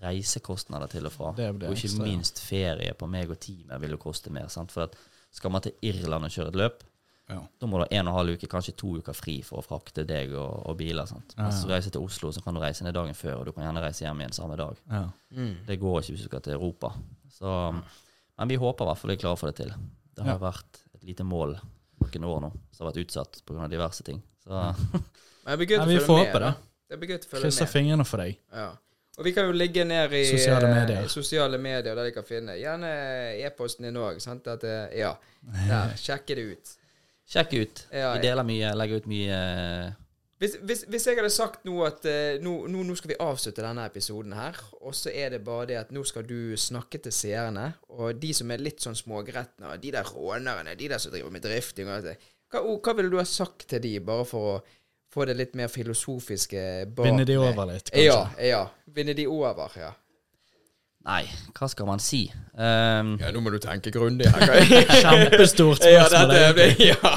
reisekostnader til og fra, Det det og ikke ekstra, ja. minst ferie på meg og teamet vil jo koste mer. Sant? For at skal man til Irland og kjøre et løp, Ja. da må du ha en og en halv uke, kanskje to uker fri for å frakte deg og, og biler. Sant? Ja, Mens ja. du reiser til Oslo, så kan du reise ned dagen før, og du kan gjerne reise hjem igjen samme dag. ja. Mm. Det går ikke hvis du skal til Europa. Så, men vi håper i hvert fall vi klarer å få det til. Det har Ja. vært et lite mål noen år nå, som har vært utsatt pga. diverse ting. Så Men det blir gøy å vi følge får med. det. Blir gøy å følge Krysser fingrene for deg. Ja. Og vi kan jo ligge ned i Sosiale eh, medier. sosiale medier der de kan finne. Gjerne e-posten din òg. Ja. Der, sjekke det ut. sjekk ut. Ja, Vi deler mye, legger ut mye eh, Hvis, hvis, hvis jeg hadde sagt nå at eh, nå, nå, nå skal vi avslutte denne episoden her, og så er det bare det at nå skal du snakke til seerne, og de som er litt sånn smågretne, de der rånerne, de der som driver med drifting og alt det, hva, hva ville du ha sagt til de, bare for å få det litt mer filosofiske bak Vinne de med- over litt, kanskje. Ja, ja. Vinne de over, ja. Nei, hva skal man si? Um, Ja, nå må du tenke grundig Kjempestort spørsmål. Ja, dette, ja.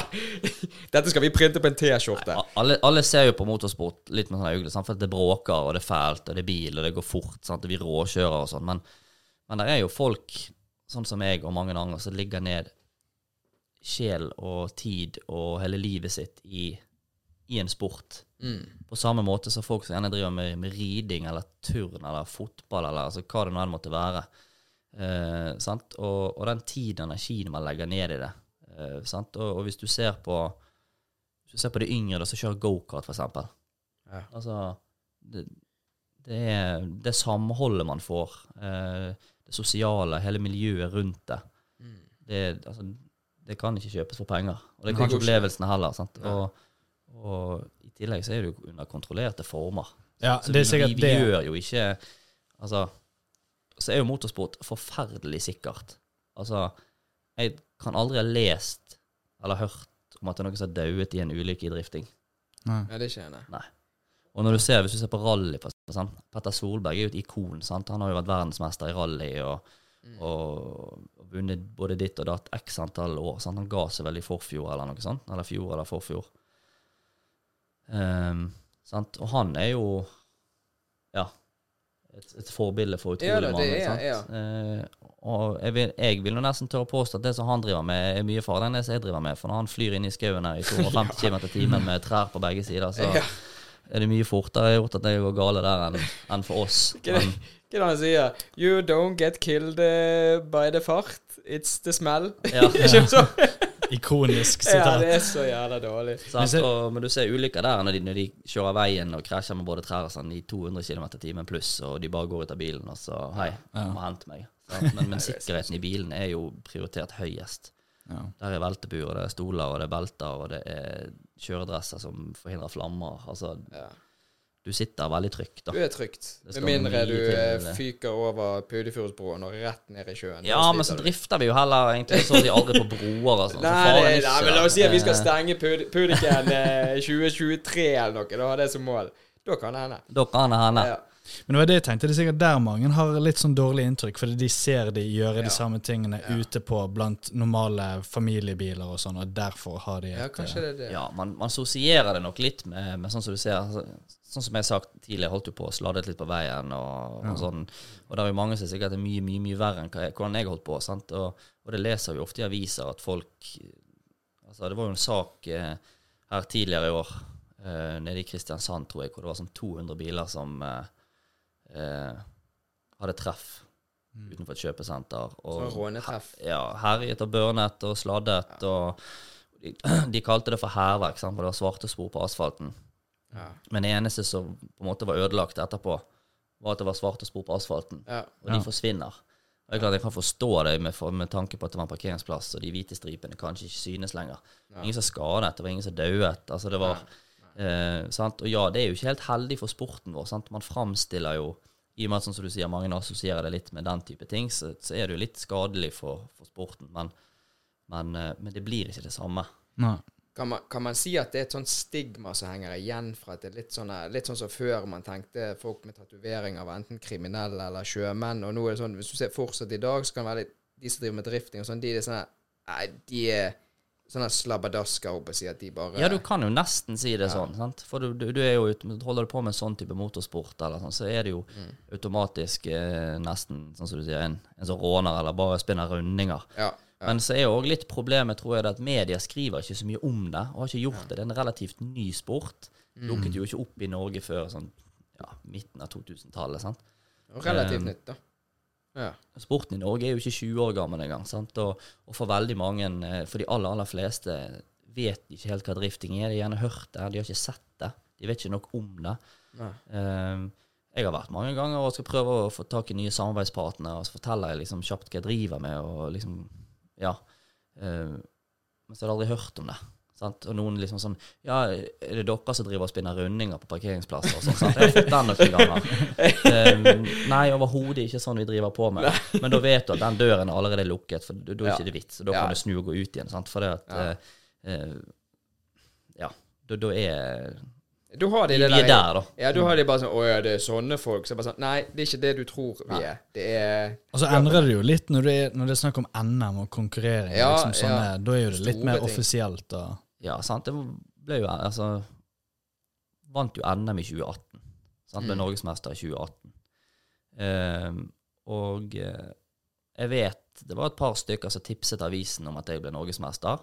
dette skal vi printe på en T-skjorte. alle, alle ser jo på motorsport litt med sånne øyne, sant? for det bråker, og det er fælt, og det er bil, og det går fort, sant? vi råkjører og sånn. Men, men det er jo folk, sånn som jeg og mange andre, som ligger ned sjel og tid og hele livet sitt i, i en sport. Mm. På samme måte som folk som gjerne driver med, med riding eller turn eller fotball eller altså hva det nå enn måtte være. Eh, sant? Og, og den tiden og energien man legger ned i det. Eh, sant? Og, og hvis du ser på hvis du ser på de yngre da, som kjører gokart, eksempel. Ja. Altså, det, det er det samholdet man får. Eh, det sosiale, hele miljøet rundt det. Mm. Det, altså, det kan ikke kjøpes for penger. Og det kan ikke opplevelsene heller. Sant? Og, og i tillegg så er det jo under kontrollerte former. Ja, Så det er vi, sikkert vi, vi det. gjør jo ikke Altså, så er jo motorsport forferdelig sikkert. Altså, jeg kan aldri ha lest eller hørt om at det er noen som har dauet i en ulykke i drifting. Nei. Ja, det ikke jeg. Og når du ser, hvis du ser på rally sant? Petter Solberg er jo et ikon. Sant? Han har jo vært verdensmester i rally og, Mm. og, og vunnet både ditt og datt x antall år. Sant? Han ga seg vel i forfjor eller noe sånt. Eller fjor eller forfjor. Sant? Og han er jo ja, et, et forbilde for utrolig Ja mange. sant? ja. uh, og jeg vil, jeg vil nesten tørre påstå at det som han driver med, er mye farligere enn det som jeg driver med. For når han flyr inn i skauen her i 250 km i timen med trær på begge sider, så Ja. er det mye fortere gjort at det går gale der enn enn for oss. Hva er det- han sier? You don't get killed eh, by the fart. It's the smell. ja, Ikke så? Ikonisk sitat. Ja, det er så jævla dårlig. sant? så- Og, men du ser ulykker der når de, når de kjører veien og krasjer med både trær og sånn i 200 km i timen pluss, og de bare går ut av bilen og så Hei, Ja. må hente meg. Sant? Men, men sikkerheten i bilen er jo prioritert høyest. Ja. Der er veltebur, og det er stoler, og det er belter, og det er kjøredresser som forhindrer flammer. Altså, Ja. Du sitter veldig trygt, da. Du er trygt. Med mindre du til eh, fyker over Pudefjordsbroen og rett ned i sjøen. Ja, men så drifter vi jo heller egentlig så å si aldri på broer og sånn. så Nei, det, ikke nei, men la oss si at vi skal Eh, stenge Pud- Pudiken eh, 2023 eller noe. Da har det som mål. Da kan det hende. Da kan det hende. Ja. Men det var det jeg tenkte. Det er sikkert der mange har litt sånn dårlig inntrykk, fordi de ser de gjøre Ja. de samme tingene Ja. ute på blant normale familiebiler og sånn, og derfor har de et ja, kanskje eh, det er det. Ja, man, man sosierer det nok litt med, med sånn som du ser altså, Sånn som jeg har sagt tidligere, holdt jo på å sladret litt på veien og, Ja. sånn. Og det er jo mange som sikkert er mye, mye mye verre enn jeg, hvordan jeg holdt på. sant? Og, og det leser vi ofte i aviser at folk Altså, det var jo en sak eh, her tidligere i år, eh, nede i Kristiansand, tror jeg, hvor det var sånn 200 biler som eh, eh, hadde treff utenfor et kjøpesenter. Sånn rånetreff. Ja, herjet og børnet og sladdet og de, de kalte det for hærverk, for det var svarte spor på asfalten. Ja. Men det eneste som på en måte var ødelagt etterpå, var at det var svarte spor på asfalten. Ja. Og de Ja. forsvinner. Og det er klart Jeg kan forstå det med, med tanke på at det var en parkeringsplass, og de hvite stripene kanskje ikke synes lenger. Ja. Ingen som skadet, det var ingen som dauet. Altså det var, eh, sant? Og ja, det er jo ikke helt heldig for sporten vår. Sant? Man framstiller jo I og med at sånn som du sier, mange assosierer det litt med den type ting, så, så er det jo litt skadelig for, for sporten. Men, men, eh, men det blir ikke det samme. Nei. Kan man, kan man si at det er et sånt stigma som henger igjen fra at det er litt sånn, litt sånn som før man tenkte folk med tatoveringer var enten kriminelle eller sjømenn, og nå er det sånn, hvis du ser fortsatt i dag, så kan det være litt, de som driver med drifting og sånn, de er sånne Nei, de er sånne slabbadasker, oppe jeg å si, at de bare Ja, du kan jo nesten si det Ja. sånn. sant? For du, du, du er jo, holder du på med sånn type motorsport, eller sånn, så er det jo Mm. automatisk eh, nesten, sånn som du sier, en, en som råner eller bare spinner rundinger. Ja. Men så er jo òg litt problemet, tror jeg, at media skriver ikke så mye om det, og har ikke gjort det. Det er en relativt ny sport. Mm. Dukket jo ikke opp i Norge før sånn ja, midten av 2000-tallet. sant? Relativt Um, nytt, da. Ja. Sporten i Norge er jo ikke 20 år gammel engang. sant? Og, og for veldig mange, eh, for de aller, aller fleste, vet ikke helt hva drifting er. De har gjerne hørt det, de har ikke sett det. De vet ikke nok om det. Eh, jeg har vært mange ganger og skal prøve å få tak i nye samarbeidspartnere, og så forteller jeg liksom kjapt hva jeg driver med, og liksom Ja. Uh, men så har jeg aldri hørt om det. Sant? Og noen liksom sånn Ja, er det dere som driver og spinner rundinger på parkeringsplasser og sånn? sant? Jeg har fått den noen ganger. Um, nei, overhodet ikke sånn vi driver på med. Men da vet du at den døren er allerede lukket, for da er Ja. ikke det vits. Og da Ja. kan du snu og gå ut igjen. Sant? For det at Ja. uh, eh, Ja. Da, da er Da har de de vi er der, da. Ja, da har de bare sånn Å ja, det er sånne folk. Så bare sånn Nei, det er ikke det du tror vi er. Det er Og så endrer det jo litt når det er, når det er snakk om NM og konkurrering. Ja, liksom sånne, ja. Da er jo det litt Store mer ting. offisielt. Og, Ja, sant. Det ble jo Altså Vant jo NM i 2018. Sant? Ble Mm. norgesmester i 2018. Um, og eh, jeg vet det var et par stykker som tipset avisen om at jeg ble norgesmester.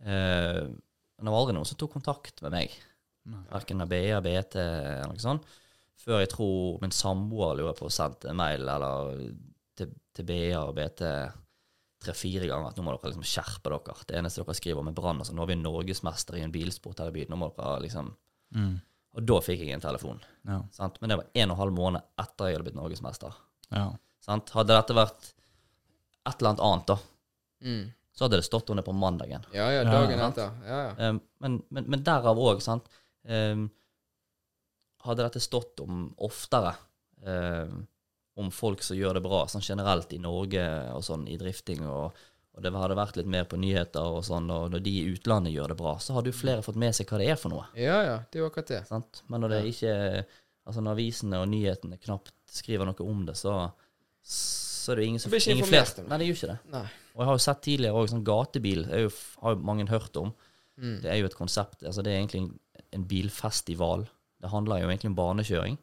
Uh, men det var aldri noen som tok kontakt med meg. Verken av BA, BT eller noe sånt. Før jeg tror min samboer lurer på å sende mail eller til, til BA og BT tre-fire ganger at nå må dere liksom skjerpe dere. Det eneste dere skriver om er brann. Altså, nå er vi norgesmester i en bilsport her i byen. Nå må dere liksom mm, Og da fikk jeg en telefon. ja, Sant? Men det var en og en halv måned etter jeg hadde blitt norgesmester. ja. Sant? Hadde dette vært et eller annet annet, da, mm. så hadde det stått under på mandagen. Ja, ja, dagen ja, etter. Ja, ja. Um, men, men, men derav òg, sant Hadde dette stått om oftere, um, om folk som gjør det bra, sånn generelt i Norge og sånn i drifting, og, og det hadde vært litt mer på nyheter og sånn, og når de i utlandet gjør det bra, så hadde jo flere fått med seg hva det er for noe. ja, ja. Det er jo akkurat det. Sant? Men når det ikke Altså når avisene og nyhetene knapt skriver noe om det, så, så er det jo ingen som Det blir ikke ingen flere-. Nei, det gjør ikke det. Nei. Og jeg har jo sett tidligere òg sånn gatebil, det jo, har jo mange hørt om. Mm. Det er jo et konsept. altså Det er egentlig en, bilfestival. Det handler jo egentlig om banekjøring.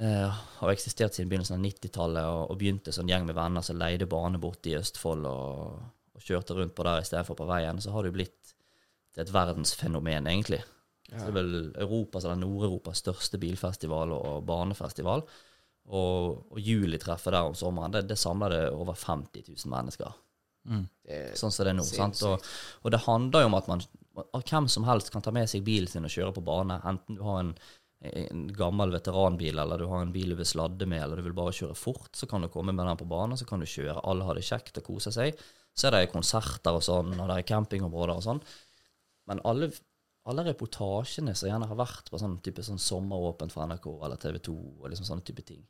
Uh, har eksistert siden begynnelsen av 90-tallet og, og begynte som en gjeng med venner som leide bane borte i Østfold og, og kjørte rundt på der istedenfor på veien. Så har det jo blitt et verdensfenomen, egentlig. Så det er vel Europas eller Nord-Europas største bilfestival og banefestival. Og, og julitreffet der om sommeren, det, det samler det over 50 000 mennesker. Mm. Sånn som det er nå. Sant? Og, og det handler jo om at man hvem som helst kan ta med seg bilen sin og kjøre på bane. Enten du har en, en gammel veteranbil, eller du har en bil du vil sladde med, eller du vil bare kjøre fort, så kan du komme med den på banen, så kan du kjøre. Alle har det kjekt og koser seg. Så er det konserter og sånn, og det er campingområder og sånn. Men alle, alle reportasjene som gjerne har vært på sånn type sånn sommeråpent for NRK eller TV 2, og liksom sånne type ting,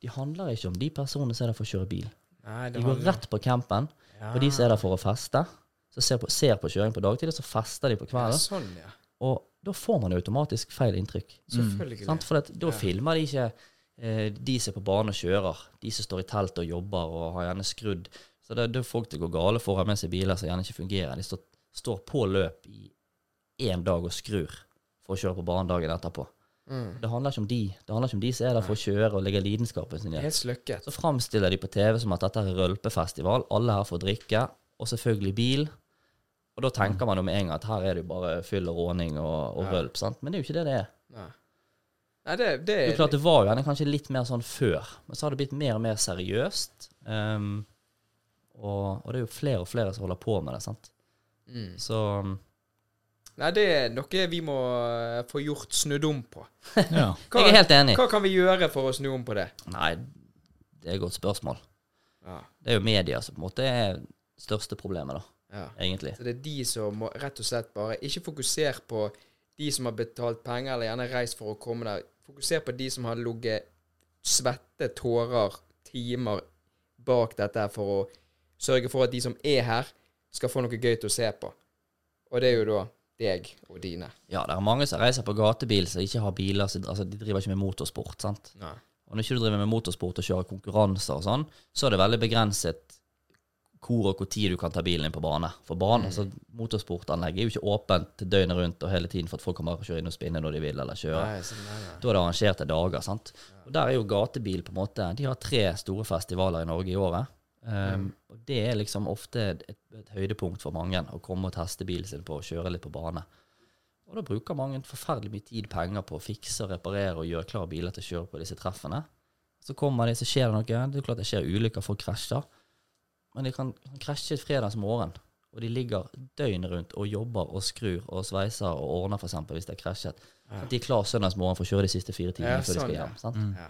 de handler ikke om de personene som er der for å kjøre bil. Nei, De går rett på campen. ja. Og de som er der for å feste, så ser på, ser på kjøring på dagtid, og så fester de på ja. Sånn, ja. Og da får man automatisk feil inntrykk. Selvfølgelig. Sant? For da filmer de ikke eh, de som er på banen og kjører, de som står i telt og jobber og har gjerne skrudd. Så det, det er folk det går gale for har ha med seg biler som gjerne ikke fungerer. De står, står på løp i én dag og skrur for å kjøre på banen dagen etterpå. Mm. Det handler ikke om de. Det handler ikke om de som er der for å kjøre og legge lidenskapen sin i. Helt sløkket. Så framstiller de på TV som at dette er rølpefestival, alle her får drikke, og selvfølgelig bil. Og da tenker man jo med en gang at her er det jo bare fyll og råning og, og Ja. rølp, sant. Men det er jo ikke det det er. Nei. Nei, det, det er er jo klart det var jo gjerne kanskje litt mer sånn før, men så har det blitt mer og mer seriøst. Um, og, og det er jo flere og flere som holder på med det, sant. mm. Så Nei, det er noe vi må eh, få gjort snudd om på. Ja. Hva, jeg er helt enig. hva kan vi gjøre for å snu om på det? Nei, det er et godt spørsmål. Ja, Det er jo media som på en måte er største problemet, da, ja. egentlig. Så det er de som må rett og slett bare Ikke fokuser på de som har betalt penger eller gjerne reist for å komme der. Fokuser på de som har ligget svette tårer timer bak dette for å sørge for at de som er her, skal få noe gøy til å se på. Og det er jo da deg og dine. Ja, det er mange som reiser på gatebil som ikke har biler, så, altså de driver ikke med motorsport, sant. Nei. Og når ikke du driver med motorsport og kjører konkurranser og sånn, så er det veldig begrenset hvor og hvor tid du kan ta bilen inn på bane. For bane, altså motorsportanlegget er jo ikke åpent døgnet rundt og hele tiden for at folk kan bare kjøre inn og spinne når de vil, eller kjøre. Nei, sånn, nei, nei. Da er det arrangerte dager, sant. Og der er jo gatebil på en måte De har tre store festivaler i Norge i året. Um, Og det er liksom ofte et, et høydepunkt for mange å komme og teste bilen sin på å kjøre litt på bane. Og da bruker mange forferdelig mye tid, penger på å fikse og reparere og gjøre klar biler til å kjøre på disse treffene. Så kommer de, så skjer det noe. Det er klart det skjer ulykker, folk krasjer. Men de kan, kan krasje et fredagsmorgen, og de ligger døgnet rundt og jobber og skrur og sveiser og ordner, f.eks. hvis de er krasjet. Ja. At de er klar søndagsmorgen for å kjøre de siste fire timene Ja, før de sånn, skal ja. hjem. Sant? Mm. Ja.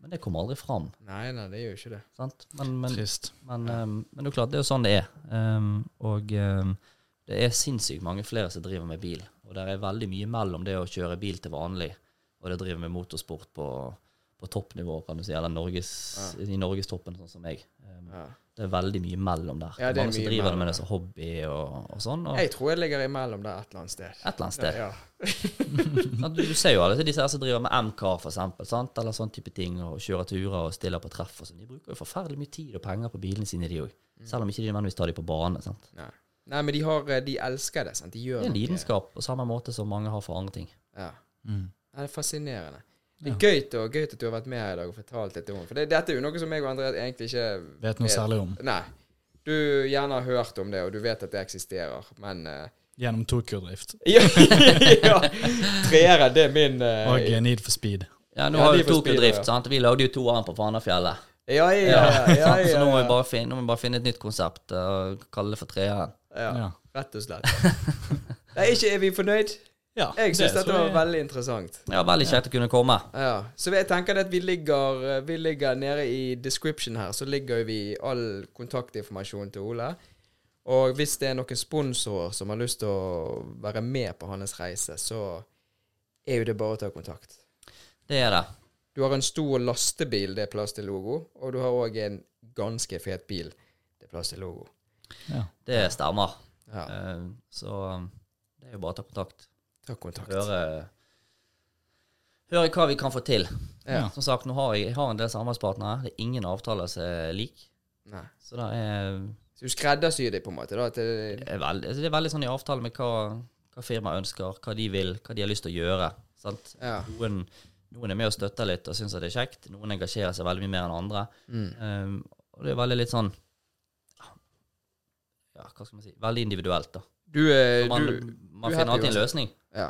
Men det kommer aldri fram. Nei, nei, det gjør ikke det. Sant? Men, men, Trist. men, um, men det er klart, det er jo sånn det er. Um, og um, det er sinnssykt mange flere som driver med bil. Og det er veldig mye mellom det å kjøre bil til vanlig og det å drive med motorsport på, på toppnivå, kan du si, eller Norges, i norgestoppen, sånn som meg. Um, Ja. Det er veldig mye mellom der. Ja, det er Mange som driver mellom med det som hobby og, og sånn. Og Jeg tror jeg ligger imellom der et eller annet sted. et eller annet sted. Ja. Du, du ser jo alle disse her som driver med MK, for eksempel, sant? eller sånn type ting, og kjører turer og stiller på treff og sånn. De bruker jo forferdelig mye tid og penger på bilene sine, de òg. Mm. Selv om ikke de nødvendigvis tar de på bane. sant? Nei. Nei, men de, har, eh, de elsker det. sant? De gjør Det er en lidenskap på samme måte som mange har for andre ting. Ja. Mm. Det er fascinerende. Det er gøy, til- og gøy at du har vært med her i dag og fortalt litt om For det, dette er jo noe som jeg og André egentlig ikke Vet noe særlig om. Nei. Du gjerne har hørt om det, og du vet at det eksisterer, men uh, Gjennom Tokyo-drift Ja! ja. Treeren, det er min uh, og eh, Need for Speed. Ja, nå Ja, har vi jo Tokyo-drift, ja. sant. Vi lagde jo toeren på Fanafjellet. Ja, ja, ja. ja, ja? Så nå må vi bare finne, nå må vi bare finne et nytt konsept og kalle det for treeren. ja. Ja. Rett og slett. Nei, ikke er vi fornøyd? Ja, Jeg syns det dette var jeg- veldig interessant. Ja, veldig kjekt å kunne komme. Ja, Så jeg tenker at vi ligger, eh, vi ligger nede i description her, så ligger vi all kontaktinformasjon til Ole. Og hvis det er noen sponsorer som har lyst til å være med på hans reise, så er jo det bare å ta kontakt. Det er det. Du har en stor lastebil, det er plass til logo, og du har òg en ganske fet bil, det er plass til logo. Ja. Det stemmer. Ja, Eh, Så um, det er jo bare å ta kontakt. Ta kontakt. Høre, høre hva vi kan få til. Ja. Som sagt, nå har jeg, jeg har en del samarbeidspartnere. Det er ingen avtaler som er lik. Nei. Så det er, Så du skreddersyr det på en måte, da? Til... det, det er, veldig, altså, det er veldig sånn i avtale med hva, hva firmaet ønsker, hva de vil, hva de har lyst til å gjøre. Sant? ja. Noen, noen er med og støtter litt og syns det er kjekt. Noen engasjerer seg veldig mye mer enn andre. Mm. Um, og det er veldig litt sånn Ja, hva skal man si Veldig individuelt, da. Du, er- Man, du, man du er finner alltid en løsning. Ja.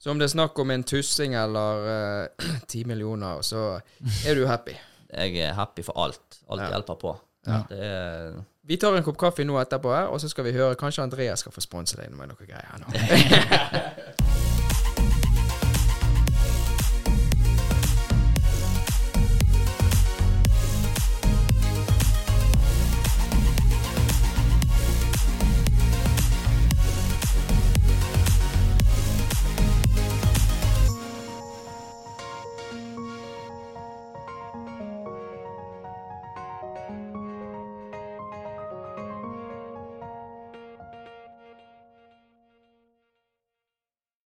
Så om det er snakk om en tussing eller ti millioner, så er du happy. Jeg er happy for alt. Alt Ja. hjelper på. Ja. Det er Vi tar en kopp kaffe nå etterpå, her, og så skal vi høre Kanskje Andreas skal få sponse deg med noe greier nå.